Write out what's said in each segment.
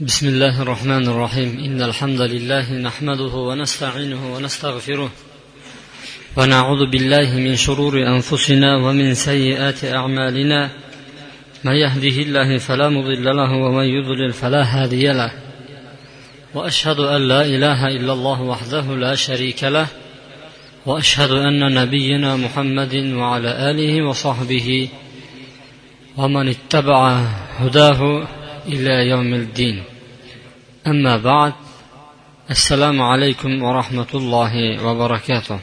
بسم الله الرحمن الرحيم. إن الحمد لله نحمده ونستعينه ونستغفره ونعوذ بالله من شرور أنفسنا ومن سيئات أعمالنا. من يهده الله فلا مضل له ومن يضلل فلا هادي له. وأشهد أن لا إله إلا الله وحده لا شريك له. وأشهد أن نبينا محمد وعلى آله وصحبه ومن اتبع هداه إلى يوم الدين أما بعد السلام عليكم ورحمة الله وبركاته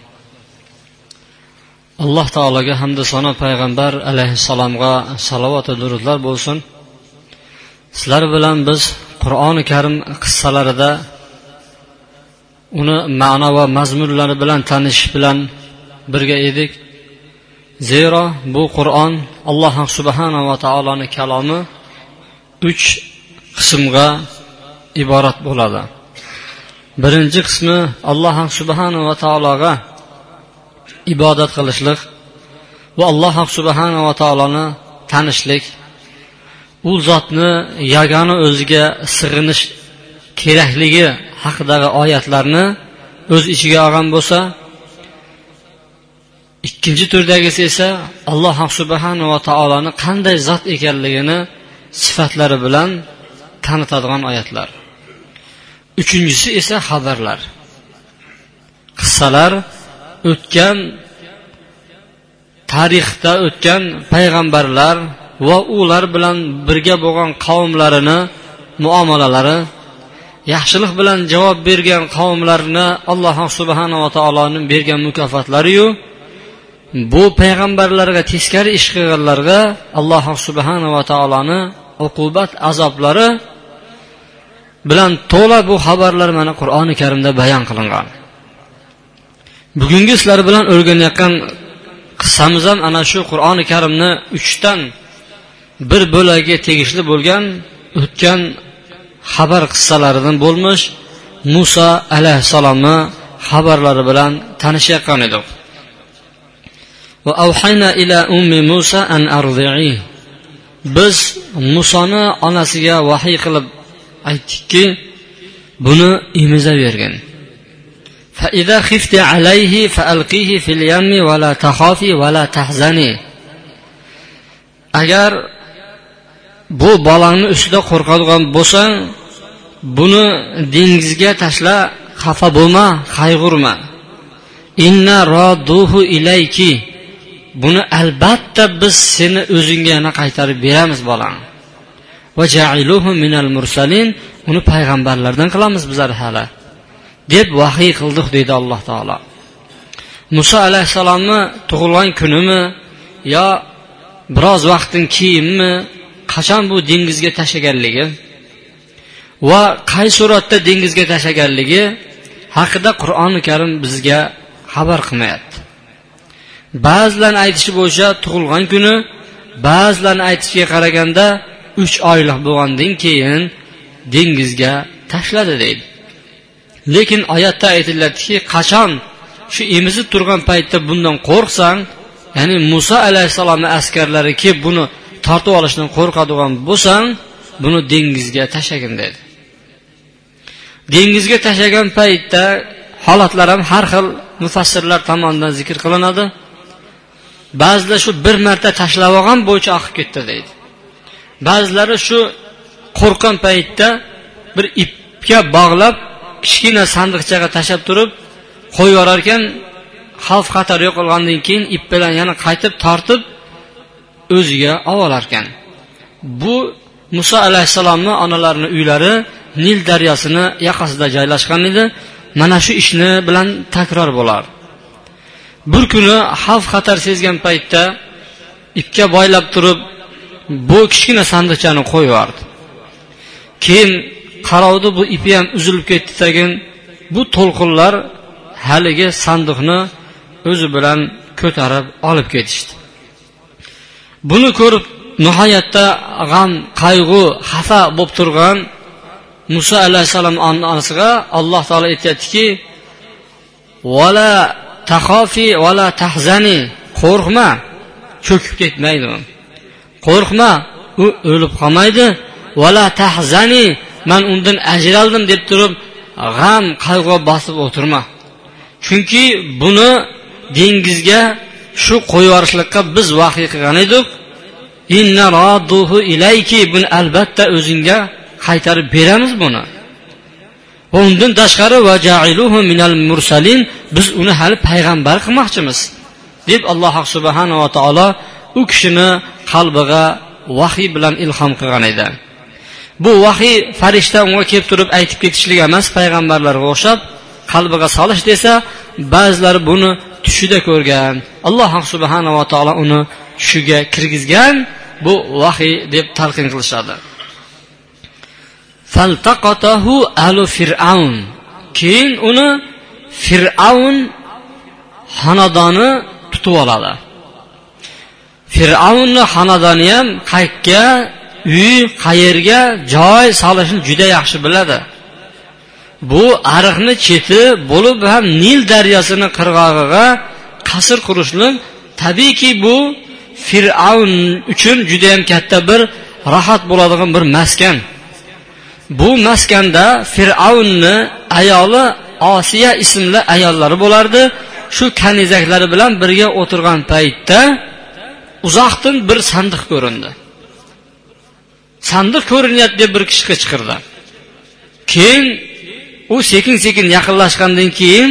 alloh taologa hamda sano payg'ambar alayhissalomga salovatu durudlar bo'lsin sizlar bilan biz qur'oni karim qissalarida uni ma'no va mazmunlari bilan tanishish bilan birga edik zero bu qur'on alloh subhanava taoloni kalomi uch qismga iborat bo'ladi. Birinchi qismi alloh subhanava taologa ibodat qilishlik va alloh subhanava taoloni tanishlik. U zotni yagona o'ziga sig'inish kerakligi haqidagi oyatlarni o'z ichiga olgan bo'lsa ikkinchi turdagisi esa alloh subhanava taoloni qanday zot ekanligini sifatlari bilan tanitadigan oyatlar. Uchinchisi esa xabarlar. Qissalar o'tgan tarixda o'tgan payg'ambarlar va ular bilan birga bo'lgan qavmlarini muomalalari yaxshilik bilan javob bergan qavmlarni alloh subhanava taoloni bergan mukofotlariyu bu payg'ambarlarga teskari ish qilganlarga alloh subhanava taoloni uqubat azoblari bilan to'la bu xabarlar mana qur'oni karimda bayon qilingan. Bugungi sizlar bilan o'rganayotgan qissamiz ham ana shu qur'oni karimni uchdan bir bo'lagiga tegishli bo'lgan o'tgan xabar qissalaridan bo'lmish muso alayhissalomni xabarlari bilan tanishayotgan edik. biz musoni onasiga vahiy qilib aytdikki buni emizavergin فإذا خفت عليه فألقيه في اليم ولا تخافي ولا تحزني agar bu bolangni ustida qo'rqadigan bo'lsang buni dengizga tashla xafa bo'lma qayg'urma inna roduhu ilayki Buni albatta biz seni o'zingga yana qaytarib beramiz bolang va minal mursalin uni payg'ambarlardan qilamiz bizlar hali. Deb vahiy qildik deydi alloh taolo. Muso alayhissalomni tug'ilgan kunimi yo biroz vaqtdan keyinmi qachon bu dengizga tashlaganligi va qay suratda dengizga tashlaganligi haqida qur'oni karim bizga xabar qilmayapti. Ba'zilarni aytishi bo'yicha tug'ilgan kuni ba'zilarni aytishiga qaraganda uch oylik bo'lgandan keyin dengizga tashladi deydi. Lekin oyatda aytiladiki qachon shu emizib turgan paytda bundan qo'rqsang ya'ni muso alayhissalomni askarlari kelib buni tortib olishdan qo'rqadigan bo'lsang buni dengizga tashlagin dedi dengizga tashlagan paytda holatlar ham har xil mufassirlar tomonidan zikr qilinadi. Ba'zilar shu bir marta tashlab olgan bo'yicha oqib ketdi deydi. Ba'zilari shu qo'rqqan paytda bir ipga bog'lab kichkina sandiqchaga tashlab turib qo'yib yuborar ekan xavf xatar yo'qolgandan keyin ip bilan yana qaytib tortib o'ziga olib olar ekan bu muso alayhissalomni onalarini uylari nil daryosini yoqasida joylashgan edi. Mana shu ishni bilan takror bo'lar. Bir kuni xavf xatar sezgan paytda ipga boylab turib bu kichkina sandiqchani qo'yib yubordi keyin qarovdi bu ipi ham uzilib ketdi tagin. Bu to'lqinlar haligi sandiqni o'zi bilan ko'tarib olib ketishdi. Buni ko'rib nihoyatda g'am qayg'u xafa bo'lib turgan muso alayhissalom onasiga alloh taolo aytyaptiki vala tahofi vala tahzani. Qo'rqma cho'kib ketmaydi. Qo'rqma u o'lib qolmaydi. Vala tahzani man undan ajraldim deb turib g'am qayg'u bosib o'tirma. Chunki buni dengizga shu qo'yib yuborishlikqa biz vahiy qilgan edik. Ilayki buni albatta o'zingga qaytarib beramiz buni. Undan tashqari minal mursalin biz uni hali payg'ambar qilmoqchimiz deb alloh subhanava taolo u kishini qalbiga vahiy bilan ilhom qilgan edi. Bu vahiy farishta unga kelib turib aytib ketishlik emas payg'ambarlarga o'xshab qalbiga solish desa ba'zilari buni tushida ko'rgan alloh subhanava taolo uni tushiga kirgizgan bu vahiy deb talqin qilishadi. Faltaqatahu alu fir'avn keyin uni fir'avn xonadoni tutib oladi. Fir'avnni xonadoni ham qayerga uy qayerga joy solishni juda yaxshi biladi. Bu ariqni cheti bo'lib ham nil daryosini qirg'og'iga qasr qurishlik tabiiyki bu fir'avn uchun judayam katta bir rohat bo'ladigan bir maskan. Bu maskanda fir'avnni ayoli osiya ismli ayollari bo'lardi. Shu kanizaklari bilan birga o'tirgan paytda uzoqdan bir sandiq ko'rindi. Sandiq ko'rinyapti deb bir kishi qichqirdi. Keyin u sekin sekin yaqinlashgandan keyin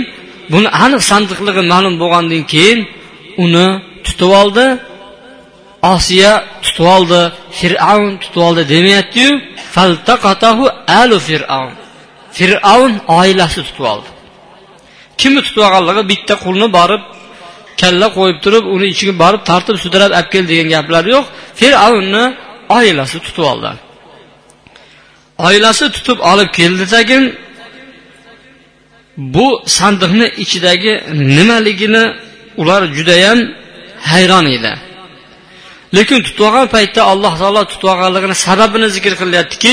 buni aniq sandiqligi ma'lum bo'lgandan keyin uni tutib oldi. Osiya tutib oldi fir'avn tutib oldi demayaptiyu faltaqatahu alu fir'avn. Fir'avn oilasi tutib oldi kimni tutib olganligi bitta qulni borib kalla qo'yib turib uni ichiga borib tartib sudrab olib kel degan gaplar yo'q. Fir'avnni oilasi tutib oldi oilasi tutib olib keldi tagin bu sandiqni ichidagi nimaligini ular judayam hayron edi. Lekin tutib olgan paytda alloh taolo tutib olganligini sababini zikr qilyaptiki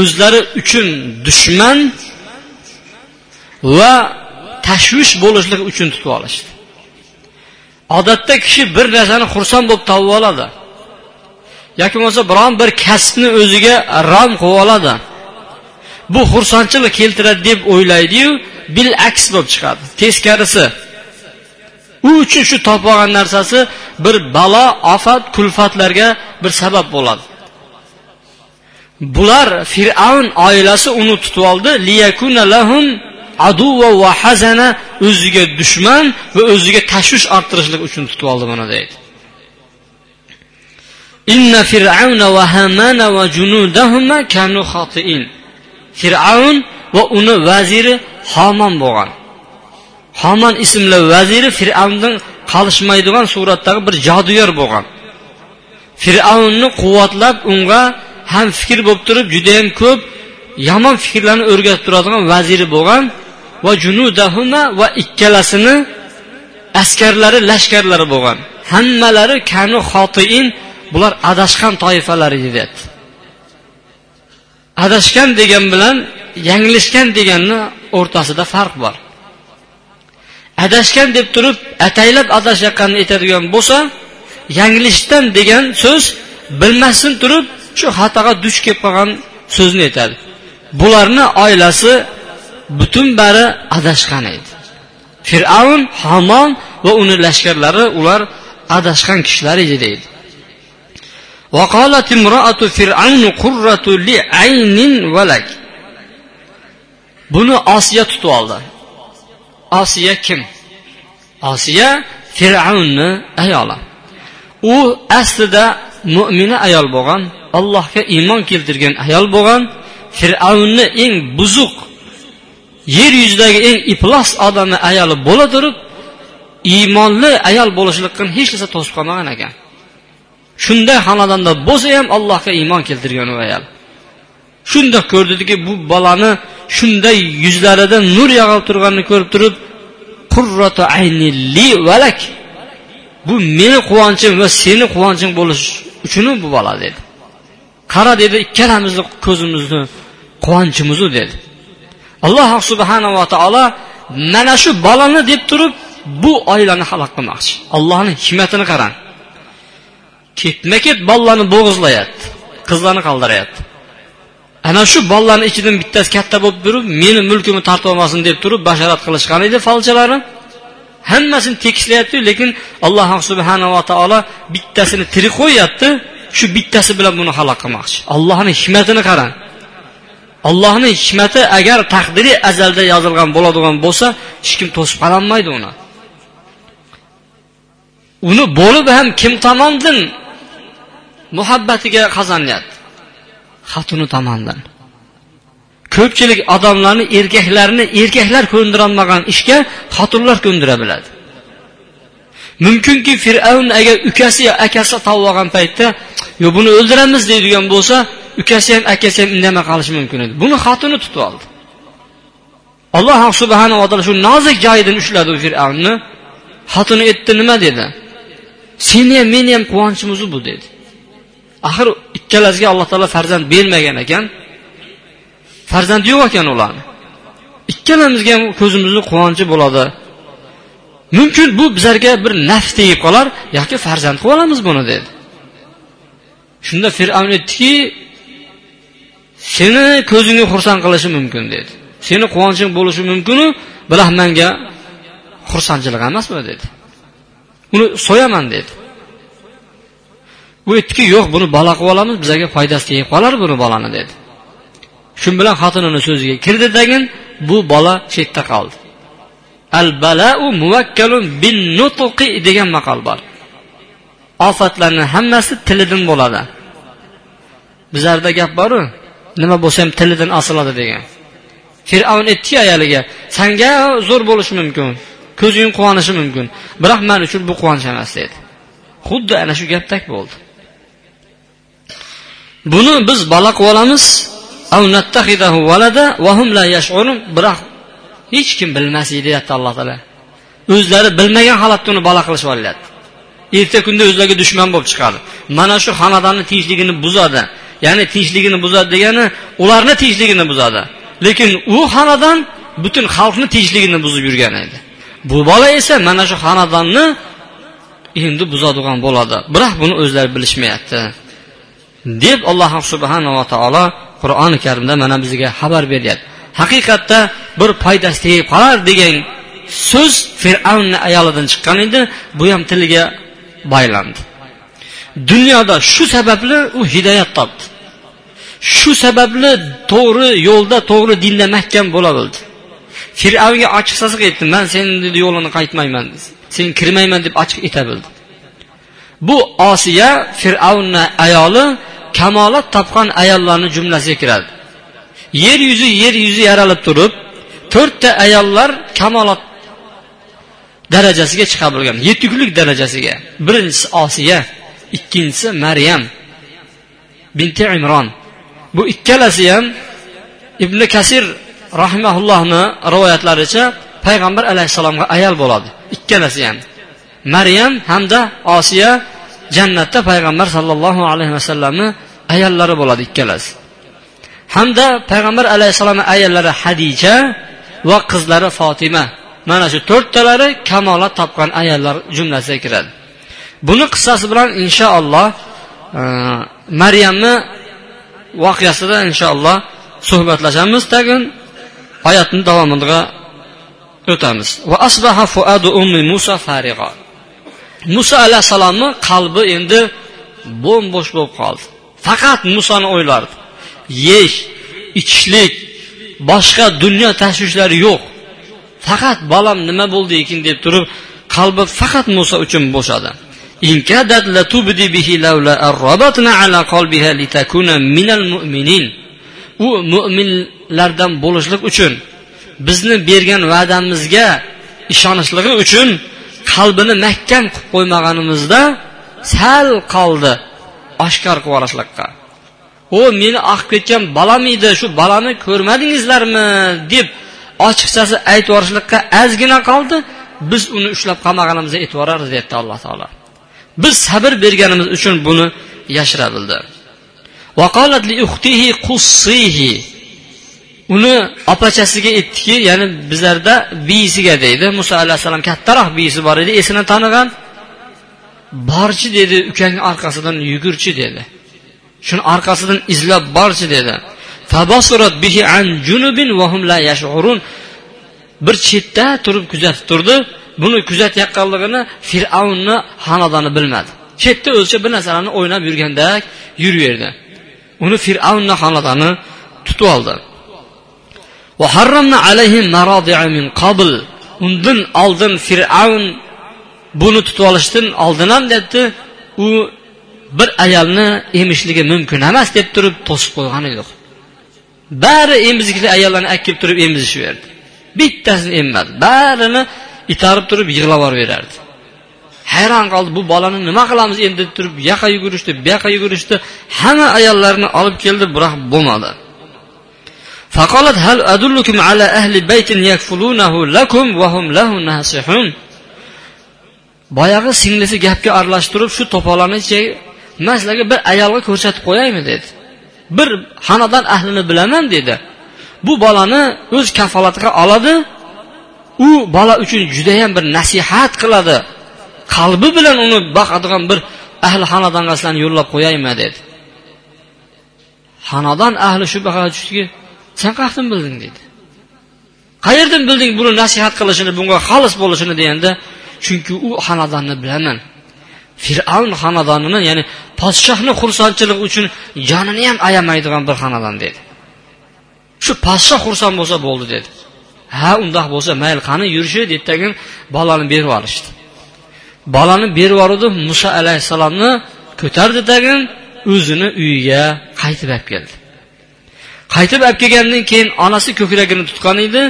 o'zlari uchun dushman va tashvish bo'lishlik uchun tutib olishdi odatda kishi bir narsani xursand bo'lib topib oladi yoki bo'lmasa biron bir kasbni o'ziga rom qilib oladi bu xursandchilik keltiradi deb o'ylaydiyu bil aks bo'lib chiqadi teskarisi u uchun shu topib olgan narsasi bir balo ofat kulfatlarga bir sabab bo'ladi. Bular fir'avn oilasi uni tutib oldi. Va hazana o'ziga dushman va o'ziga tashvish orttirishlik uchun tutib oldi buni deydi. Inna fir'avna va hamana va junudahuma kanu xotiin fir'avn va uni vaziri homon bo'lgan. Homon ismli vaziri fir'avndan qolishmaydigan suratdagi bir joduyor bo'lgan. Fir'avnni quvvatlab unga ham fikr bo'lib turib judayam ko'p yomon fikrlarni o'rgatib turadigan vaziri bo'lgan va junudahuma va ikkalasini askarlari lashkarlari bo'lgan. Hammalari kanu xotiin bular adashgan toifalar edi deyapti adashgan degan bilan yanglishgan deganni o'rtasida farq bor. adashgan deb turib ataylab adashayotganini aytadigan bo'lsa yanglishdan degan so'z bilmasdan turib shu xatoga duch kelib qolgan so'zni aytadi bularni oilasi butun bari adashgan edi fir'avn hamon va uni lashkarlari ular adashgan kishilar edi deydi وقالت امرأة فرعون قرة لعين ولك buni osiya tutib oldi Osiya kim? Osiya fir'avnni ayoli. U aslida mo'mina ayol bo'lgan allohga iymon keltirgan ayol bo'lgan. Fir'avnni eng buzuq yer yuzidagi eng iflos odamni ayoli bo'la turib iymonli ayol bo'lishlikdan hech narsa to'sib qolmagan ekan. Shunday xonadonda bo'lsa ham allohga iymon keltirgan u ayol. Shundoq ko'rdiki bu bolani shunday yuzlarida nur yog'ib turganini ko'rib turib qurratu aynilli valak. Bu meni quvonchim va seni quvonching bo'lish uchun bu bola dedi. Qara dedi ikkalamizni ko'zimizni quvonchimizu dedi. Alloh subhanava taolo mana shu bolani deb turib bu oilani halok qilmoqchi. Allohni hikmatini qarang. Ketma ket bolalarni bo'g'izlayapti qizlarni qaldiryapti ana shu bolalarni ichidan bittasi katta bo'lib turib meni mulkimni tortib olmasin deb turib bashorat qilishgan edi falchalari hammasini tekislayapti lekin alloh subhanava taolo bittasini tirik qo'yyapti. Shu bittasi bilan buni halok qilmoqchi. Allohni hikmatini qarang. Allohni hikmati agar taqdiri azalda yozilgan bo'ladigan bo'lsa hech kim to'sib qololmaydi uni. Uni bo'lib ham kim tomonidan muhabbatiga qozonyapti xotini tomonidan ko'pchilik odamlarni erkaklarni erkaklar ko'ndirolmagan ishga xotinlar ko'ndira biladi. Mumkinki fir'avn agar ukasi yo akasi topib olgan paytda yo buni o'ldiramiz deydigan bo'lsa ukasi ham akasi ham indamay qolishi mumkin edi. Buni xotini tutib oldi. Alloh subhanava taolo shu nozik joyidan ushladi u fir'avnni. Xotini aytdi nima dedi? Seni ham meni ham quvonchimiz bu dedi. Axir ikkalasiga alloh taolo farzand bermagan ekan. Farzandi yo'q ekan ularni ikkalamizga ham ko'zimizni quvonchi bo'ladi. Mumkin bu bizlarga bir naf tegib qolar yoki farzand qilib olamiz buni dedi. Shunda fir'avn aytdiki seni ko'zingni xursand qilishi mumkin dedi. Seni quvonching bo'lishi mumkinu biroq manga xursandchilik emasmi dedi. Uni so'yaman dedi. U aytdiki yo'q buni bola qilib olamiz bizlarga foydasi tegib qolar buni bolani dedi. Shu bilan xotinini so'ziga kirdi dagin bu bola chetda qoldi. Al balau muvakkalun bin nutuqi degan maqol bor. Ofatlarni hammasi tilidan bo'ladi. Bizlarda gap boru nima bo'lsa ham tilidan osiladi degan. Fir'avn aytdiku ayoliga sanga zo'r bo'lishi mumkin ko'zing quvonishi mumkin biroq man uchun bu quvonch emas dedi. Xuddi ana shu gapdek bo'ldi. Buni biz bola qilib olamiz biroq hech kim bilmasdi deyapti alloh taolo. O'zlari bilmagan holatda uni bola qilishib olyapti erta kunda o'zlariga dushman bo'lib chiqadi. Mana shu xonadonni tinchligini buzadi. Ya'ni tinchligini buzadi degani ularni tinchligini buzadi. Lekin u xonadon butun xalqni tinchligini buzib yurgan edi. Bu bola esa mana shu xonadonni endi buzadigan bo'ladi. Biroq buni o'zlari bilishmayapti. Deb alloh subhanava taolo qur'oni karimda mana bizga xabar beryapti. Haqiqatda bir foydasi tegib qolar degan so'z fir'avnni ayolidan chiqqan edi. Bu ham tiliga baylandi. Dunyoda shu sababli u hidoyat topdi. Shu sababli to'g'ri yo'lda to'g'ri dinda mahkam bo'la bildi. Fir'avnga ochiq sasiq aytdi man seni yo'lini qaytmayman sen kirmayman deb ochiq ayta bildi. Bu osiya fir'avnni ayoli kamolat topgan ayollarni jumlasiga kiradi. Yer yuzi yer yuzi yaralib turib to'rtta ayollar kamolat darajasiga chiqa bilgan yetuklik darajasiga. Birinchisi osiya ikkinchisi maryam binti imron. Bu ikkalasi ham ibn kasir rahimaullohni rivoyatlaricha payg'ambar alayhissalomga ayol bo'ladi. Ikkalasi ham. Maryam hamda osiya jannatda payg'ambar sollallohu alayhi vasallamni ayollari bo'ladi ikkalasi. Hamda payg'ambar alayhissalomni ayollari hadija va qizlari fotima. Mana shu to'rttalari kamolat topgan ayollar jumlasiga kiradi. Buni qissasi bilan inshaalloh e, maryamni voqeasida inshaalloh suhbatlashamiz. Tagin oyatni davomiga o'tamiz. Va asbaha fuadu ummi musa muso alayhissalomni qalbi endi bo'm bo'sh bo'lib qoldi. Faqat musoni o'ylardi. Yeyish ichishlik boshqa dunyo tashvishlari yo'q. Faqat bolam nima bo'ldi ekan deb turib qalbi faqat muso uchun bo'shadi. U mo'minlardan bo'lishlik uchun bizni bergan va'damizga ishonishligi uchun qalbini mahkam qilib qo'ymaganimizda sal qoldi. Oshkor qilib yuborasizlarqa u meni oqib ketgan balam edi shu balani ko'rmadingizlarmi? deb ochiqchasi aytib yuborishlikqa ozgina qoldi. Biz uni ushlab qolmaganimizda aytib yuborardi deyapti alloh taolo. Biz sabr berganimiz uchun buni yashira bildi uni opachasiga aytdiki ya'ni bizlarda biyisiga deydi. Muso alayhissalom kattaroq biyisi bor edi esini tanigan. Borchi dedi ukangni orqasidan yugurchi dedi. Shuni orqasidan izlab borchi dedi. Bir chetda turib kuzatib turdi. Buni kuzatayotganligini fir'avnni xonadoni bilmadi. Chetda o'zicha bir narsalarni o'ynab yurgandek yuraverdi. Uni fir'avnni xonadoni tutib oldi. Undan oldin fir'avn buni tutib olishdan oldin ham debdi u bir ayolni emishligi mumkin emas deb turib to'sib qo'ygani yo'q bari emizikli ayollarni olib kelib turib emizishaverdi bittasini emmadi barini itarib turib yig'lab yuborardi hayron qoldi bu bolani nima qilamiz endi deb turib bu yoqqa yugurishdi bu yoqqa yugurishdi hamma ayollarni olib keldi biroq bo'lmadi فقالت هل أدلكم على أهل بيت يكفلونه لكم وهم له ناصحون boyagi singlisi gapga aralashtirib shu to'polonni man sizlarga bir ayolga ko'rsatib qo'yaymi? dedi. Bir xonadon ahlini bilaman dedi. Bu bolani o'z kafolatiga oladi. U bola uchun judayam bir nasihat qiladi. Qalbi bilan uni boqadigan bir ahli xonadonga sizlarni yo'llab qo'yaymi? dedi. Xonadon ahli shu baqa tushdiki sen qayerdan bilding? dedi. Qayerdan bilding buni nasihat qilishini bunga xolis bo'lishini? deganda chunki u xonadonni bilaman. Fir'avn xonadonini ya'ni podshohni xursandchiligi uchun jonini ham ayamaydigan bir xonadon dedi. Shu podshoh xursand bo'lsa bo'ldi dedi. Ha undoq bo'lsa mayli qani yurishi dedi. Tagin bolani berib yuborishdi bolani berib yubordi muso alayhissalomni ko'tardi tagin o'zini uyiga qaytib olib keldi. Qaytib olib kelgandan keyin onasi ko'kragini tutgan edi.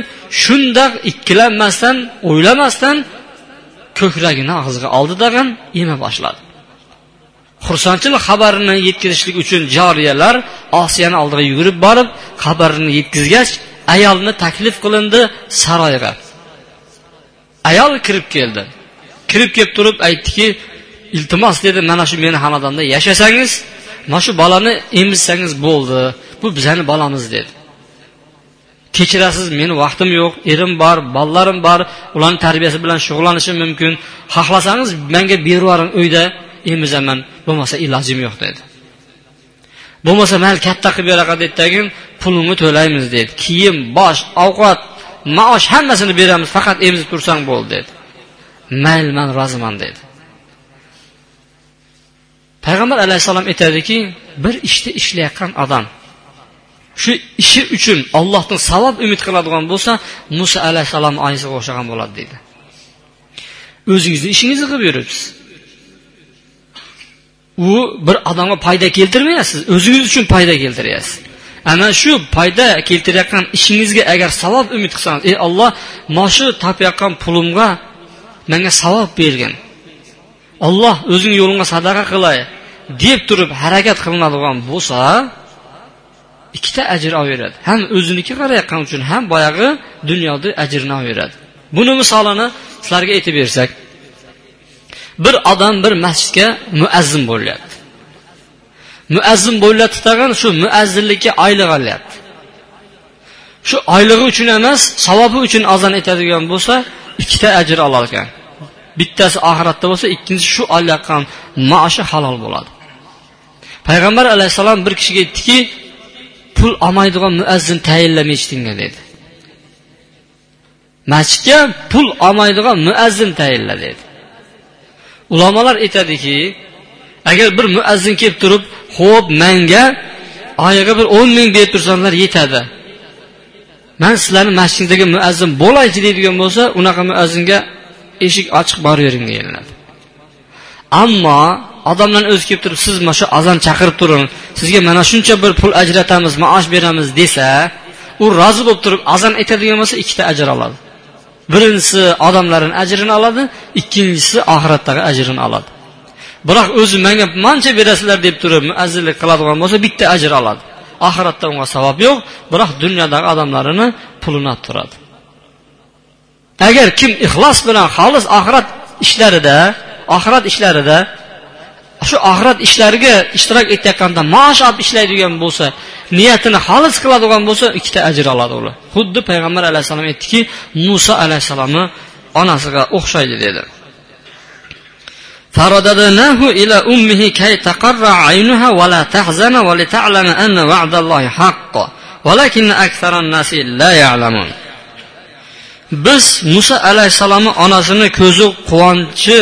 Shundoq ikkilanmasdan o'ylamasdan ko'kragini og'ziga oldi tag'in yema boshladi. Xursandchilik xabarini yetkazishlik uchun joriyalar osiyani oldiga yugurib borib xabarini yetkazgach ayolni taklif qilindi saroyga. Ayol kirib keldi. Kirib kelib turib aytdiki iltimos dedi mana shu meni xonadonda yashasangiz mana shu bolani emizsangiz bo'ldi. Bu bizani bolamiz dedi. Kechirasiz meni vaqtim yo'q erim bor bolalarim bor ularni tarbiyasi bilan shug'ullanishim mumkin. Xohlasangiz menga berib yuboring uyda emizaman bo'lmasa ilojim yo'q dedi. Bo'lmasa mayli katta qilib beraqa dedidagin pulingni to'laymiz dedi. Kiyim bosh ovqat maosh hammasini beramiz faqat emizib tursang bo'ldi dedi. Mayli man roziman dedi. Payg'ambar alayhissalom aytadiki bir ishni ishlayotgan odam shu ishi uchun ollohdan savob umid qiladigan bo'lsa muso alayhissalomni oyisiga o'xshagan bo'ladi deydi. O'zingizni ishingizni qilib yuribsiz. U bir odamga foyda keltirmayapsiz o'zingiz uchun foyda keltiryapsiz. Ana shu foyda keltirayotgan ishingizga agar savob umid qilsangiz ey olloh mana shu topayotgan pulimga menga savob bergin. Olloh o'zing yo'lingga sadaqa qilay deb turib harakat qilinadigan bo'lsa ikkita ajr olaveradi. Ham o'ziniki qarayotgani uchun ham boyagi dunyoda ajrini olaveradi. Buni misolini sizlarga aytib bersak bir odam bir masjidga muazzin bo'lyapti. Muazzin bo'lyapti tag'in shu muazzinlikka oylik olyapti. Shu oylig'i uchun emas savobi uchun azon aytadigan bo'lsa ikkita ajr olar ekan bittasi oxiratda bo'lsa ikkinchisi shu olayotgan maoshi halol bo'ladi. Payg'ambar alayhissalom bir kishiga aytdiki pul olmaydigan muazzin tayinlama eshitdinglar dedi. Masjidga pul olmaydigan muazzin tayinla dedi. Ulamolar aytadiki agar bir muazzin kelib turib ho'p manga oyiga bir o'n ming berib tursanglar yetadi. Man sizlarni masjiddagi muazzin bo'laychi deydigan bo'lsa unaqa muazzinga eshik ochiq boravering deyiladi. Ammo odamdan o'zi kelib turib siz mana shu azon chaqirib turing sizga mana shuncha bir pul ajratamiz maosh beramiz desa u rozi bo'lib turib azon aytadigan bo'lsa ikkita ajr oladi. Birinchisi odamlarni ajrini oladi ikkinchisi oxiratdagi ajrini oladi. Biroq o'zi menga mancha berasizlar deb turib muazzinlik qiladigan bo'lsa bitta ajr oladi. Oxiratda unga savob yo'q biroq dunyodagi odamlarini pulini olib turadi. Agar kim ixlos bilan xolis oxirat ishlarida oxirat ishlarida shu oxirat ishlariga ishtirok etayotganda maosh olib ishlaydigan bo'lsa niyatini xolis qiladigan bo'lsa ikkita ajr oladi ular xuddi payg'ambar alayhissalom aytdiki muso alayhissalomni onasiga o'xshaydi dedi فرددناه إلى أمه كي تقر عينها ولا تحزن ولتعلم أن وعد الله حق ولكن أكثر الناس لا يعلمون biz muso alayhissalomni onasini ko'zi quvonchi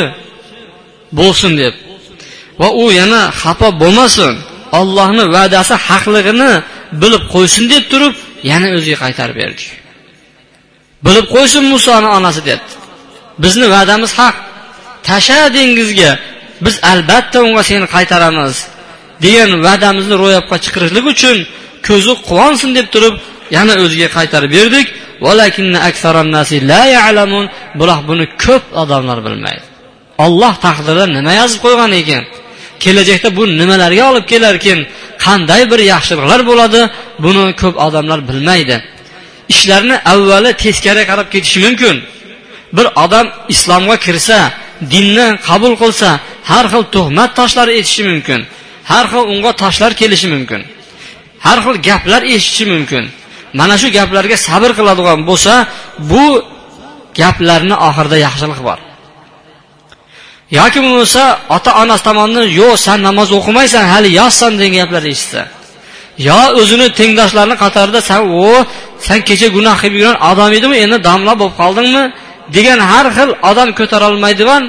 bo'lsin deb va u yana xafa bo'lmasin. Ollohni va'dasi haqligini bilib qo'ysin deb turib yana o'ziga qaytarib berdik. Bilib qo'ysin musoni onasi debdi bizni va'damiz haq. Tasha dengizga biz albatta unga seni qaytaramiz degan va'damizni ro'yobga chiqarishlik uchun ko'zi quvonsin deb turib yana o'ziga qaytarib berdik. Biroq buni ko'p odamlar bilmaydi. Olloh taqdirda nima yozib qo'ygan ekan? Kelajakda bu nimalarga olib kelarkin? Qanday bir yaxshiliklar bo'ladi? Buni ko'p odamlar bilmaydi. Ishlarni avvali teskari qarab ketishi mumkin. Bir odam islomga kirsa dinni qabul qilsa har xil tuhmat toshlar etishi mumkin. Har xil unga toshlar kelishi mumkin. Har xil gaplar eshitishi mumkin. Mana shu gaplarga sabr qiladigan bo'lsa bu gaplarni oxirida yaxshilik bor. Yoki bo'lmasa ota onasi tomonidan yo'q san namoz o'qimaysan hali yoshsan degan gaplar eshitsa. Yo o'zini tengdoshlarini qatorida san o san kecha gunoh qilib yurgan odam edimi endi domla bo'lib qoldingmi? degan har xil odam ko'tarolmaydigan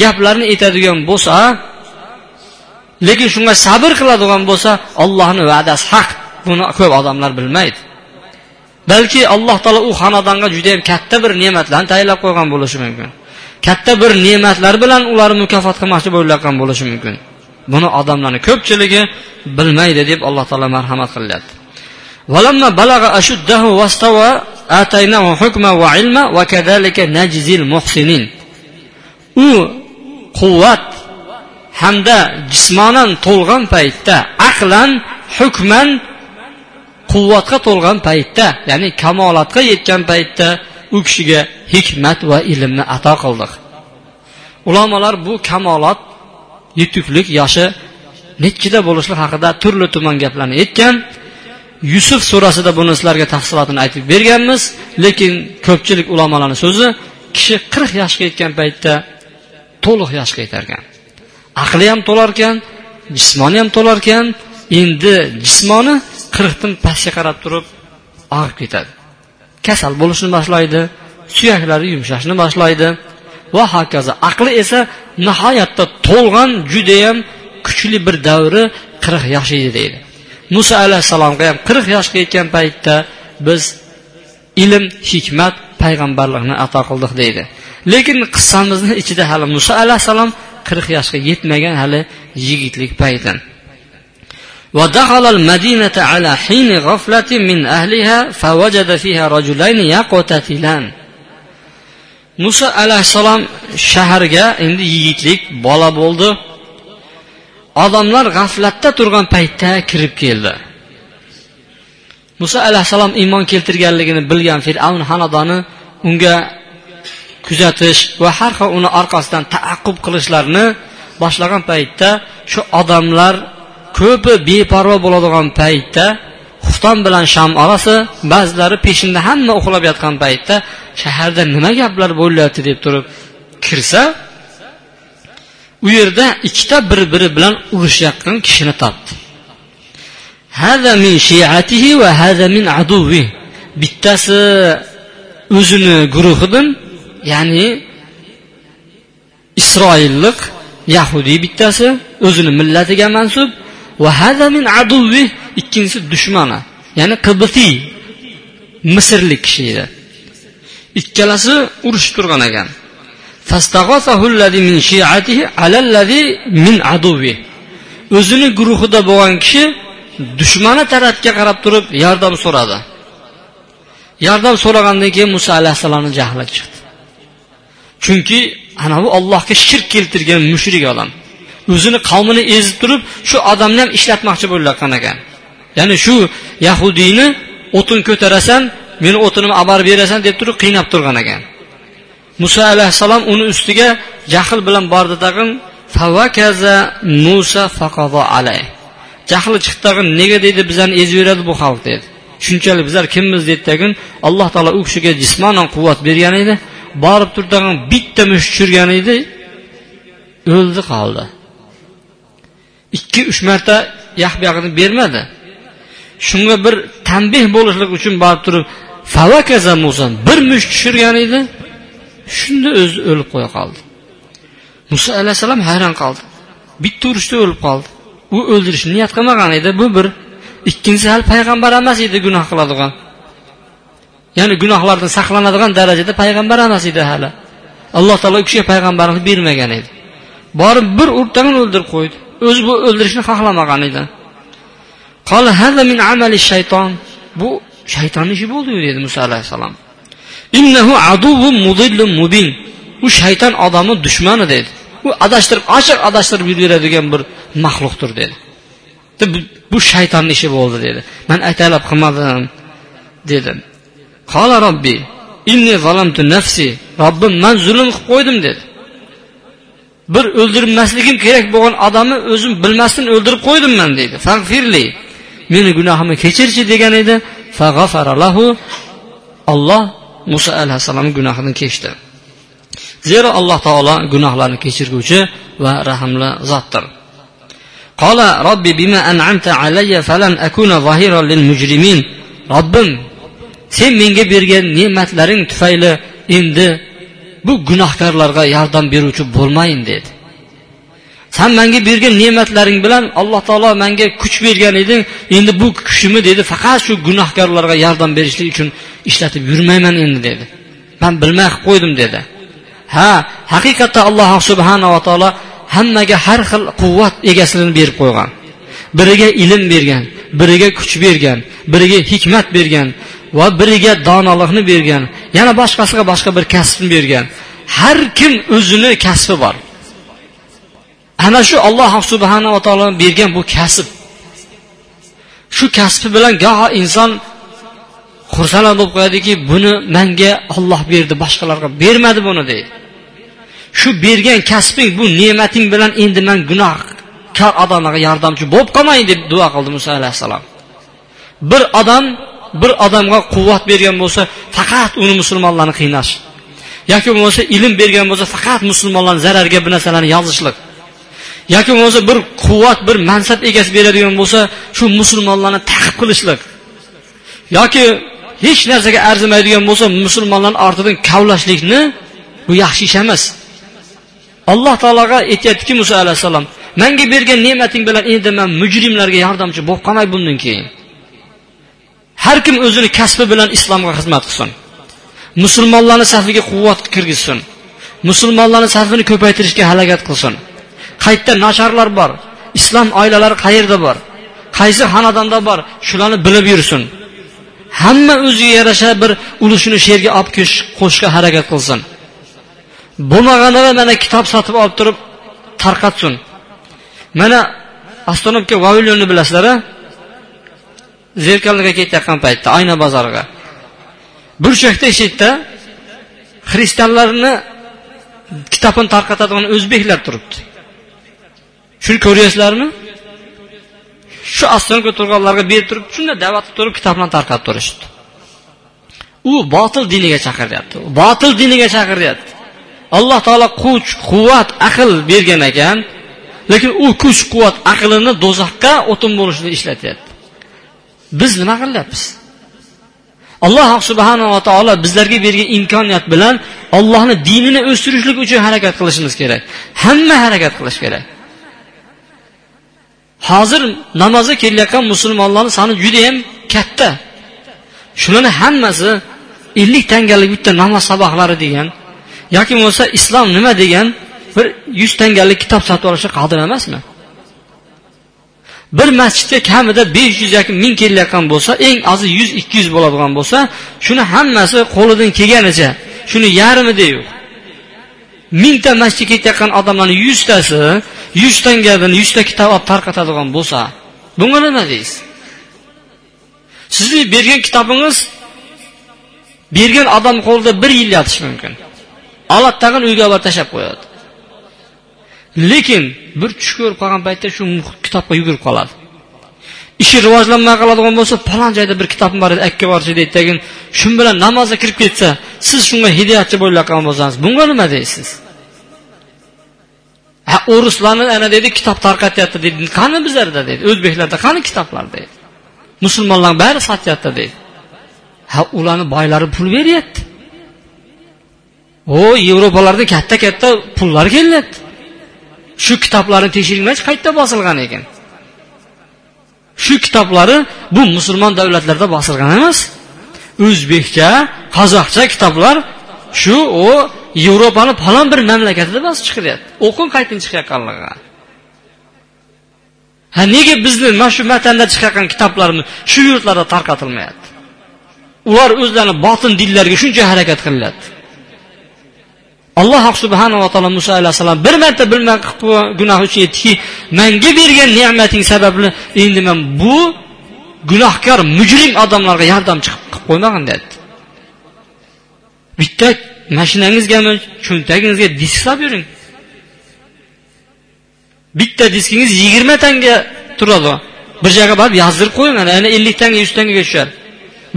gaplarni aytadigan bo'lsa lekin shunga sabr qiladigan bo'lsa ollohni va'dasi haq. Buni ko'p odamlar bilmaydi. Balki alloh taolo u xonadonga judayam katta bir ne'matlarni tayinlab qo'ygan bo'lishi mumkin. katta bir ne'matlar bilan ularni mukofot qilmoqchi bo'layotgan bo'lishi mumkin buni odamlarni ko'pchiligi bilmaydi deb alloh taolo marhamat qilyapti ولما بلغ أشده واستوى آتيناه حكما وعلما وكذلك نجزي المحسنين u quvvat hamda jismonan to'lgan paytda aqlan hukman quvvatga to'lgan paytda ya'ni kamolatga yetgan paytda u kishiga hikmat va ilmni ato qildik. Ulamolar bu kamolot yetuklik yoshi nechida bo'lishi haqida turli tuman gaplarni aytgan. Yusuf surasida buni sizlarga tafsilotini aytib berganmiz lekin ko'pchilik ulamolarni so'zi kishi qirq yoshga yetgan paytda to'liq yoshga yetarkan. Aqli ham to'larkan jismoni ham to'larkan endi jismoni qirqdan pastga qarab turib og'ib ketadi. Kasal bo'lishni boshlaydi suyaklari yumshashni boshlaydi va hokazo. Aqli esa nihoyatda to'lg'an judayam kuchli bir davri qirq yosh edi deydi. Muso alayhissalomga ham qirq yoshga yetgan paytda biz ilm hikmat payg'ambarlikni ato qildik deydi. Lekin qissamizni ichida hali muso alayhissalom qirq yoshga yetmagan hali yigitlik payti. ودخل المدينة على حين غفلة من أهلها فوجد فيها رجلين يقتتلان muso alayhissalom shaharga endi yigitlik bola bo'ldi odamlar g'aflatda turgan paytda kirib keldi muso alayhissalom iymon keltirganligini bilgan fir'avn xonadoni unga kuzatish va har xil uni orqasidan taaqqub qilishlarni boshlagan paytda shu odamlar ko'pi beparvo bo'ladigan paytda xufton bilan sham orasi ba'zilari peshinda hamma uxlab yotgan paytda shaharda nima gaplar bo'lyapti deb turib kirsa u yerda ikkita bir biri bilan urushayotgan kishini topdi. Bittasi o'zini guruhidan ya'ni isroillik yahudiy bittasi o'zini millatiga mansub min aduvi ikkinchisi dushmani. Ya'ni qibtiy misrlik kishi edi. Ikkalasi urushib turgan ekan. O'zini guruhida bo'lgan kishi dushmani tarafga qarab turib yordam so'radi. Yordam so'ragandan keyin muso alayhissalomni jahli chiqdi. Chunki anavi ollohga shirk keltirgan mushrik odam. O'zini qavmini ezib turib shu odamni ham ishlatmoqchi bo'layotgan ekan. Ya'ni shu yahudiyni o'tin ko'tarasan meni o'tinimni olib borib berasan deb turib qiynab turgan ekan. Muso alayhissalom uni ustiga jahl bilan bordi tag'in favakaza musa alay. Jahli chiqdi tag'in nega deydi bizani ezib beradi bu xalq? dedi. Shunchalik bizlar kimmiz? dedi tagin alloh taolo u kishiga jismonan quvvat bergan edi borib turib tag'in bitta musht tushirgan edi o'ldi qoldi. Ikki uch marta yaq buyog'ini bermadi. Shunga bir tanbeh bo'lishlik uchun borib turib falakaza muso bir musht tushirgan edi. Shunda o'zi o'lib qo'ya qoldi. Muso alayhissalom hayron qoldi. Bitta urushda o'lib qoldi. U o'ldirishni niyat qilmagan edi. Bu bir. Ikkinchisi hali payg'ambar emas edi gunoh qiladigan. Ya'ni gunohlardan saqlanadigan darajada payg'ambar emas edi hali. Alloh taolo u kishiga payg'ambarlik bermagan edi. Borib bir urtadan o'ldirib qo'ydi. O'zi bu o'ldirishni xohlamagan edi. Shayton. Bu shaytonni ishi bo'ldi dedi muso alayhissalom. Innahu aduvun mudillun mubin. U shayton odamni dushmani dedi. U adashtirib ochiq adashtirib yuraveradigan bir maxluqdir dedi. Bu shaytonni ishi bo'ldi dedi. Man aytalab qilmadim dedi. Qola robbi inni zalamtu nafsi robbim man zulm qilib qo'ydim dedi. Bir o'ldirmasligim kerak bo'lgan odamni o'zim bilmasdan o'ldirib qo'ydim man deydi. Fag'firli meni gunohimni kechirchi degan edi. Lahu olloh muso alayhissalomni gunohini kechdi. Zero alloh taolo gunohlarni kechirguvchi va rahmli zotdir. Qola robbi bima an'amta alayya falan akuna zahiran lil mujrimin? Robbim sen menga bergan ne'matlaring tufayli endi bu gunohkorlarga yordam beruvchi bo'lmayin dedi. San manga bergan ne'matlaring bilan alloh taolo manga kuch bergan eding endi bu kuchimni dedi. Faqat shu gunohkorlarga yordam berishlik uchun ishlatib yurmayman endi dedi. Man bilmay qilib qo'ydim dedi. Ha haqiqatda alloh subhanava taolo hammaga har xil quvvat egasini berib qo'ygan biriga ilm bergan biriga kuch bergan biriga hikmat bergan va biriga donolikni bergan yana boshqasiga boshqa bir kasbni bergan. Har kim o'zini kasbi bor. Ana shu alloh subhanava taolo bergan bu kasb. Shu kasbi bilan goho inson xursand bo'lib qo'yadiki buni manga olloh berdi boshqalarga bermadi buni deydi. Shu bergan kasbing bu ne'mating bilan endi man kar odamlarga yordamchi bo'lib qolmang deb duo qildi muso alayhissalom. Bir odam bir odamga quvvat bergan bo'lsa faqat uni musulmonlarni qiynash. Yoki bo'lmasa ilm bergan bo'lsa faqat musulmonlarni zararga bir narsalarni yozishlik. Yoki bo'lmasa bir quvvat bir mansab egasi beradigan bo'lsa shu musulmonlarni taqib qilishlik. Yoki hech narsaga arzimaydigan bo'lsa musulmonlarni ortidan kavlashlikni bu yaxshi ish emas. Alloh taologa aytyaptiki muso alayhissalom manga bergan ne'mating bilan endi man mujrimlarga yordamchi bo'lib qolmay bundan keyin. Har kim o'zini kasbi bilan islomga xizmat qilsin. Musulmonlarni safiga quvvat kirgizsin. Musulmonlarni safini ko'paytirishga harakat qilsin. Qayerda nacharlar bor? Islom oilalari qayerda bor? Qaysi xonadonda bor? Shularni bilib yursin. Hamma o'ziga yarasha bir ulushini she'rga olib qo'shishga harakat qilsin. Bo'lmag'anda mana kitob sotib olib turib tarqatsin. Mana astonovka vavilyonni bilasizlar a zerkalniga ketayotgan paytda oyna bozoriga burchakda eshikda xristianlarni kitobini tarqatadigan o'zbeklar turibdi. Shuni ko'ryapsizlarmi? Shu ostonovka turganlarga berib turib shunda da'vat qilib turib kitoblarni tarqatib turishdi u botil diniga chaqiryapti botil diniga chaqiryapti. Alloh taolo kuch quvvat aql bergan ekan. Lekin u kuch quvvat aqlini do'zaxga o'tin bo'lishida ishlatyapti. Biz nima qilyapmiz? Alloh subhanava taolo bizlarga bergan imkoniyat bilan ollohni dinini o'stirishlik uchun harakat qilishimiz kerak. Hamma harakat qilish kerak. Hozir namozga kelayotgan musulmonlarni soni judayam katta. Shularni hammasi ellik tangalik bitta namoz saboqlari degan yoki bo'lmasa islom nima degan bir yuz tangalik kitob sotib olishga qodir emasmi? Bir masjidga kamida besh yuz yoki ming kelayotgan bo'lsa eng ozi yuz ikki yuz bo'ladigan bo'lsa shuni hammasi qo'lidan kelganicha shuni yarmida yo'q mingta masjidga ketayotgan odamlarni yuztasi yuz tangadan yuzta kitob olib tarqatadigan bo'lsa bunga nima deysiz? Sizni bergan kitobingiz bergan odam qo'lida bir yil yotishi mumkin. Oladi tag'in uyga olib tashlab qo'yadi. Lekin bir tush ko'rib qolgan paytda shu kitobga yugurib qoladi. Ishi rivojlanmay qoladigan bo'lsa falon joyda bir kitobim bor edi akka borchi deydi. Keyin shu bilan namozga kirib ketsa siz shunga hidoyatchi bo'layotgan bo'lsangiz bunga nima deysiz? Ha o'rislarni ana deydi kitob tarqatyapti deydi qani bizlarda deydi o'zbeklarda qani kitoblar deydi musulmonlar bari sotyapti deydi ha ularni boylari pul beryapti. O yevropalarda katta katta pullar kelyapti. Shu kitoblarni tekshiringlarchi qayerda bosilgan ekan? Shu kitoblari bu musulmon davlatlarda bosilgan emas. O'zbekcha qozoqcha kitoblar shu u yevropani falon bir mamlakatida bosib chiqilyapti o'qing qaytin chiqayotganligi. Ha nega bizni mana shu vatanda chiqayotgan kitoblarimiz shu yurtlarda tarqatilmayapti? Ular o'zlarini botin dinlarga shuncha harakat qilyapti alloh subhanava taolo muso alayhissalom bir marta bilmay gunoh uchun aytdiki manga bergan ne'mating sababli endi man bu gunohkor mujrim odamlarga yordamchi qilib qo'ymagin dedi. Bitta mashinangizgami cho'ntagingizga disk solib yuring. Bitta diskingiz yigirma tanga turadi. Bir joyga borib yozdirib qo'ying ana ellik tanga yuz tangaga tushadi.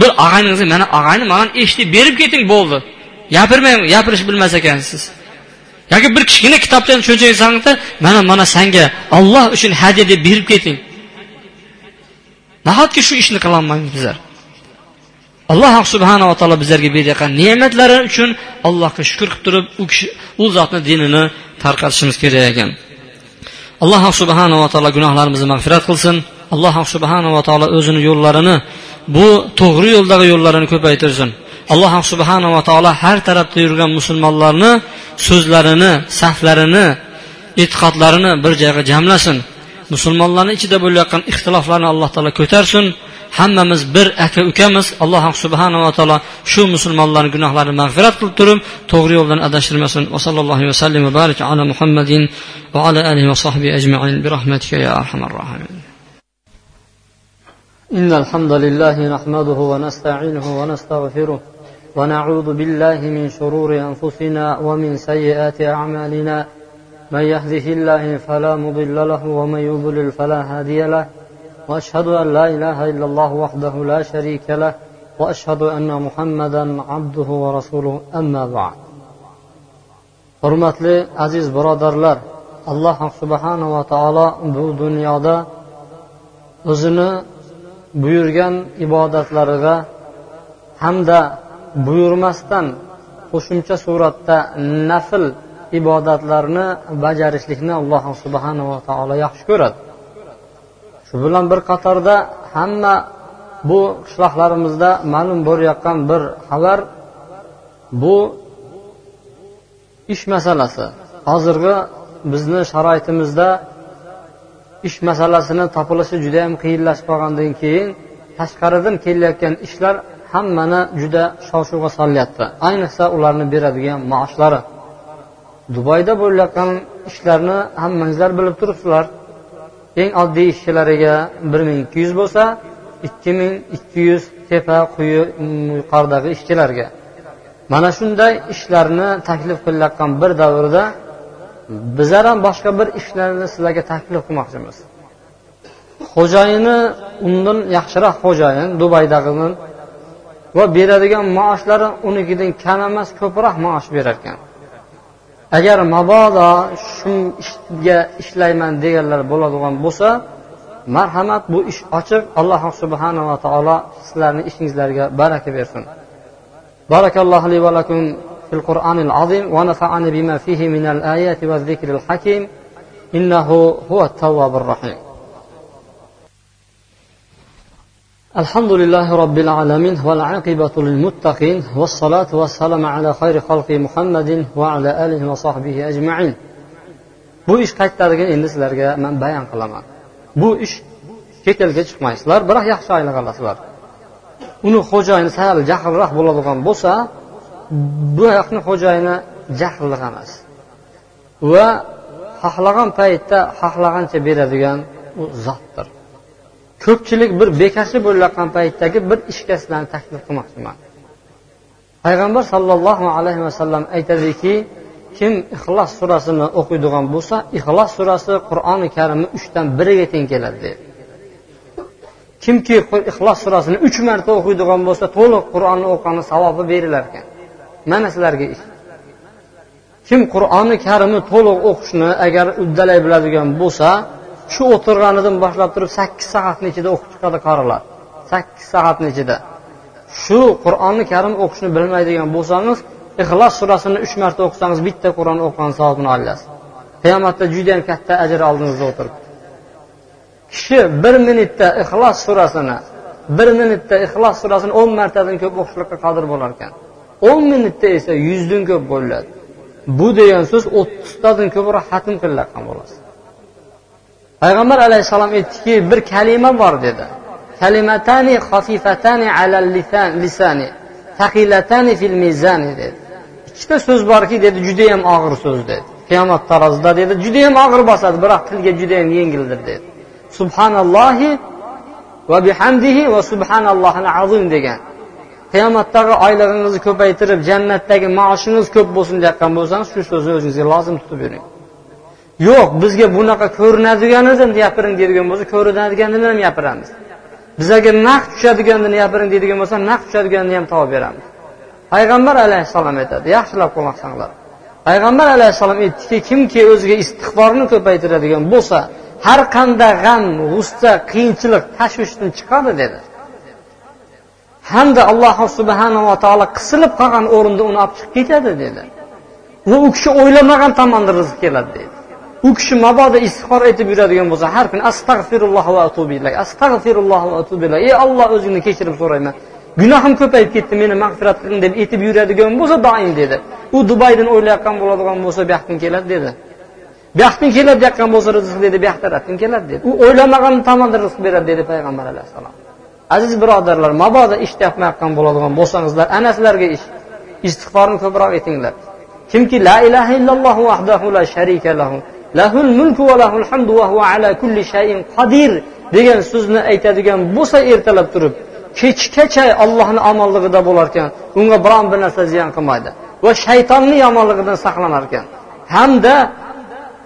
Bir og'ayningizga mana og'ayni man eshitib berib keting bo'ldi. Gapirmang gapirish bilmas ekansiz yoki bir kichkina kitobchani cho'nchagingizga solingda mana mana sanga olloh uchun hadya deb berib keting. Nahotki shu ishni qilolmaymiz bizlar alloh subhanava taolo bizlarga berayotgan ne'matlari uchun allohga shukur qilib turib u kishi u zotni dinini tarqatishimiz kerak ekan. Alloh subhanava taolo gunohlarimizni mag'firat qilsin. Alloh subhanava taolo o'zini yo'llarini bu to'g'ri yo'ldagi yo'llarini ko'paytirsin. alloh subhanava taolo har tarafda yurgan musulmonlarni so'zlarini saflarini e'tiqodlarini bir joyga jamlasin musulmonlarni ichida bo'layotgan ixtiloflarni alloh taolo ko'tarsin hammamiz bir aka ukamiz alloh subhanava taolo shu musulmonlarni gunohlarini mag'firat qilib turib to'g'ri yo'ldan adashtirmasin va sallallohu vasallam va barik ala muhammadin va ala alihi va sahbihi ajmain bi rahmatika ya arhamar rohimin إن الحمد لله نحمده ونستعينه ونستغفره ونعوذ بالله من شرور أنفسنا ومن سيئات أعمالنا. من يهده الله فلا مضل له ومن يضلل فلا هادي له. وأشهد أن لا إله إلا الله وحده لا شريك له. وأشهد أن محمدا عبده ورسوله. أما بعد. Hurmatli aziz birodarlar alloh subhanava taolo bu dunyoda o'zini buyurgan ibodatlariga hamda buyurmasdan qo'shimcha suratda nafl ibodatlarni bajarishlikni alloh subhanava taolo yaxshi ko'radi. Shu bilan bir qatorda hamma bu qishloqlarimizda ma'lum bo'layotgan bir xabar bu ish masalasi. Hozirgi bizni sharoitimizda ish masalasini topilishi juda yam qiyinlashib qolgandan keyin tashqaridan kelayotgan ishlar hammani juda shov shuvga solyapti. Ayniqsa ularni beradigan maoshlari. Dubayda bo'layotgan ishlarni hammangizlar bilib turibsizlar. Eng oddiy ishchilariga bir ming ikki yuz bo'lsa ikki ming ikki yuz tepa quyi mm, yuqoridagi ishchilarga. Mana shunday ishlarni taklif qilayotgan bir davrda bizlar ham boshqa bir ishlarni sizlarga taklif qilmoqchimiz. Xo'jayini undan yaxshiroq xo'jayin dubaydagini va beradigan maoshlari unikidan kam emas ko'proq maosh berar ekan agar mabodo shu ishga ishlayman deganlar bo'ladigan bo'lsa marhamat bu ish ochiq alloh subhanava taolo sizlarni ishingizlarga baraka bersin barakallohu li va lakum في القرآن العظيم ونفعني بما فيه من الآيات والذكر الحكيم إنه هو التواب الرحيم الحمد لله رب العالمين والعاقبة للمتقين والصلاة والسلام على خير خلق محمد وعلى آله وصحبه أجمعين bu ish qayerdaligini endi sizlarga man bayon qilaman bu ish chet elga chiqmaysizlar biroq yaxshi oylik olasizlar uni xo'jayini sal jahlroq bo'ladigan bo'lsa bu yoqni xo'jayini jahlli emas va xohlagan paytda xohlagancha beradigan u zotdir Ko'pchilik bir bekasi bo'layotgan paytdagi bir ishga taklif qilmoqchiman. Payg'ambar sollallohu alayhi vasallam aytadiki kim ixlos surasini o'qiydigan bo'lsa ixlos surasi qur'oni karimni uchdan biriga teng keladi deydi kimki ixlos surasini uch marta o'qiydigan bo'lsa to'liq qur'onni o'qigani savobi berilar ekan. Mana sizlarga ish. Kim qur'oni karimni to'liq o'qishni agar uddalay biladigan bo'lsa shu o'tirganidan boshlab turib sakkiz soatni ichida o'qib chiqadi qorilar. Sakkiz soatni ichida shu qur'oni karim o'qishni bilmaydigan bo'lsangiz ixlos surasini uch marta o'qisangiz bitta qur'on o'qigan savobini olasiz. Qiyomatda judayam katta ajr oldingizda o'tiribdi kishi bir minutda ixlos surasini bir minutda ixlos surasini o'n martadan ko'p o'qishlikqa qodir bo'lar ekan. O'n minutda esa yuzdan ko'p bo'ladi. Bu degan so'z o'ttiztadan ko'proq hatm qilayotgan bo'lasiz. Payg'ambar alayhissalom aytdiki bir kalima bor dedi. Kalimatani xafifatani alal lisani. Taqilatani fil mizani dedi. Ikkita so'z borki dedi judayam og'ir so'z dedi. Qiyomat tarozida dedi judayam og'ir bosadi biroq tilga judayam yengildir dedi. Subhanallohi va bihamdihi va subhanallohil azim degan. Qiyomatdagi oylig'ingizni ko'paytirib jannatdagi maoshingiz ko'p bo'lsin deyotgan bo'lsangiz shu so'zni o'zingizga lozim tutib yuring. Yo'q bizga bunaqa ko'rinadiganidan gapiring deydigan bo'lsa ko'rinadiganidan ham gapiramiz bizaga naqd tushadiganini gapiring deydigan bo'lsa naqd tushadiganini ham topib beramiz. Payg'ambar alayhissalom aytadi yaxshilab quloq payg'ambar alayhissalom aytdiki kimki o'ziga istig'forni ko'paytiradigan bo'lsa har qanday g'am g'ussa qiyinchilik tashvishdan chiqadi dedi. Hamda alloh subhanava taolo qisilib qolgan o'rinda uni olib chiqib ketadi dedi. Va u kishi o'ylamagan tomonda rizq keladi deydi u kishi mabodo istig'for aytib yuradigan bo'lsa har kuni astag'firulloh va atubilay astag'firulloh va atubilay ey olloh o'zingni kechirib so'rayman. Gunohim ko'payib ketdi meni mag'firat qiling deb aytib yuradigan bo'lsa doim dedi. U dubaydan o'ylayotgan bo'ladigan bo'lsa bu yoqdan keladi dedi. Bu yoqdan keladi deyotgan bo'lsa rizq dedi bu yoq tarafdan keladi dedi. U o'ylamagan tomondan rizq beradi dedi payg'ambar alayhissalom aziz birodarlar mabodo ish topmayotgan bo'ladigan bo'lsangizlar ana sizlarga ish istig'forni ko'proq aytinglar kimki la ilaha illalloh vahdahu la sharika lahu lahul mulku va lahul hamdu va huva ala kulli shayin qodir degan so'zni aytadigan bo'lsa ertalab turib kechgacha ollohni omonlig'ida bo'larkan unga biron bir narsa ziyon qilmaydi va shaytonni yomonligidan saqlanar ekan. Hamda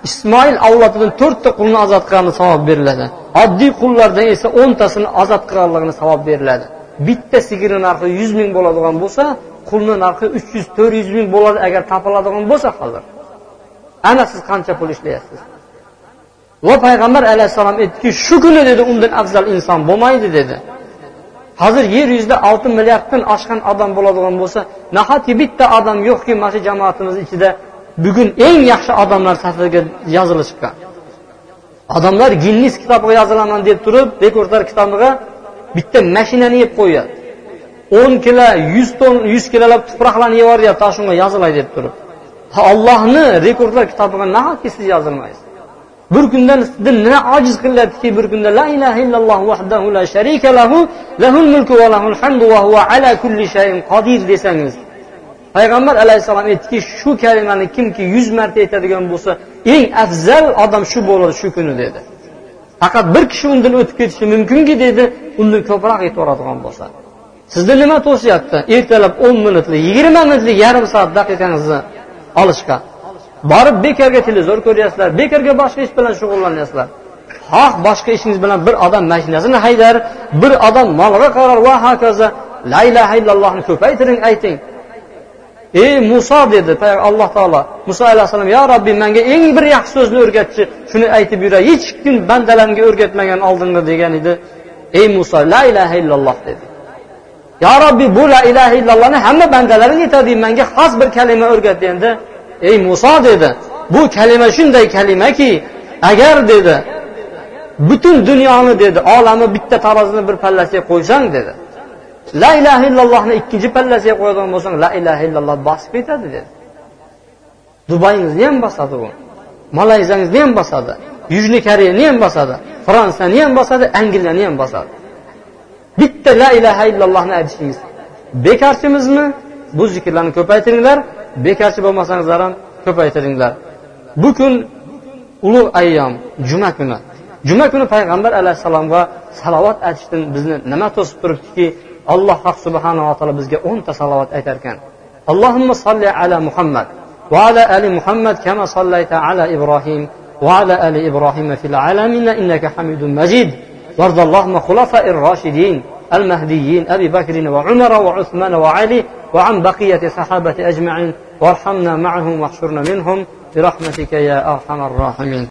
ismoil avlodidan to'rtta qulni ozod qilgani savob beriladi. Oddiy qullardan esa o'ntasini ozod qilganligini savob beriladi. Bitta sigirni narxi yuz ming bo'ladigan bo'lsa qulni narxi uch yuz to'rt yuz ming bo'ladi agar topiladigan bo'lsa hozir. Ana siz qancha pul ishlayapsiz? Va payg'ambar alayhissalom aytdiki shu kuni dedi undan afzal inson bo'lmaydi dedi. Hozir yer yuzida olti milliarddan oshgan odam bo'ladigan bo'lsa nahotki bitta odam yo'qki mana shu jamoatimiz ichida bugun eng yaxshi odamlar safiga yozilishgan odamlar ginnis kitobiga yozilaman deb turib rekordlar kitobiga bitta mashinani yeb qo'yadi o'n kilo yuz ton yuz kilolab tuproqlarni yeb yuboryapti shunga yozilay deb turib. Ollohni rekordlar kitobiga nahotki siz yozilmaysiz? Bir kunda sizdan nima ojiz qilyaptiki bir kunda la ilaha illalloh vahdahu la sharika lahu lahul mulku va lahul hamdu va huva ala kulli shayin qodir desangiz. Payg'ambar alayhissalom aytdiki shu kalimani kimki yuz marta aytadigan bo'lsa eng afzal odam shu bo'ladi shu kuni dedi. Faqat bir kishi undan o'tib ketishi mumkinki dedi undan ko'proq aytaveradigan bo'lsa. Sizni nima to'siyapti ertalab o'n minutlik yigirma minutlik yarim soat daqiqangizni olishga. Borib bekorga televizor ko'ryapsizlar bekorga boshqa ish bilan shug'ullanyapsizlar. Xoh boshqa ishingiz bilan bir odam mashinasini haydar bir odam molga qarar va hokazo la ilaha illallohni ko'paytiring ayting. Ey muso dedi alloh taolo muso alayhissalom yo robbiy manga eng bir yaxshi so'zni o'rgatchi shuni aytib yuray hech kim bandalarimga o'rgatmagan oldingi degan edi. Ey muso la ilaha illalloh dedi. Yo robbiy bu la ilaha illallohni hamma bandalaring aytadi manga xos bir kalima o'rgat endi. Ey muso dedi bu kalima shunday kalimaki agar dedi butun dunyoni dedi olamni bitta tarozini bir pallasiga qo'ysang dedi la ilaha illallohni ikkinchi pallasiga qo'yadigan bo'lsang la ilaha illalloh bosib ketadi dedi. Dubayingizni ham bosadi u malayziyangizni ham bosadi yujniy koreyani ham bosadi fransiyani ham bosadi angliyani ham bosadi bitta la ilaha illallohni aytishingiz bekorchimizmi bu zikrlarni ko'paytiringlar bekorchi bo'lmasangizlar ham ko'paytiringlar bu kun ulug' ayyom juma kuni juma kuni payg'ambar alayhissalomga salovat aytishdan bizni nima to'sib turibdiki alloh subhanava taolo bizga o'nta salovat aytar ekan allohimma solli ala muhammad va ala ali muhammad kama sollayta ala ibrohim وعلى آل إبراهيم في العالمين إنك حميد مجيد وارض اللهم خلفاء الراشدين المهديين أبي بكر وعمر وعثمان وعلي وعن بقية صحابة أجمعين وارحمنا معهم واحشرنا منهم برحمتك يا أرحم الراحمين.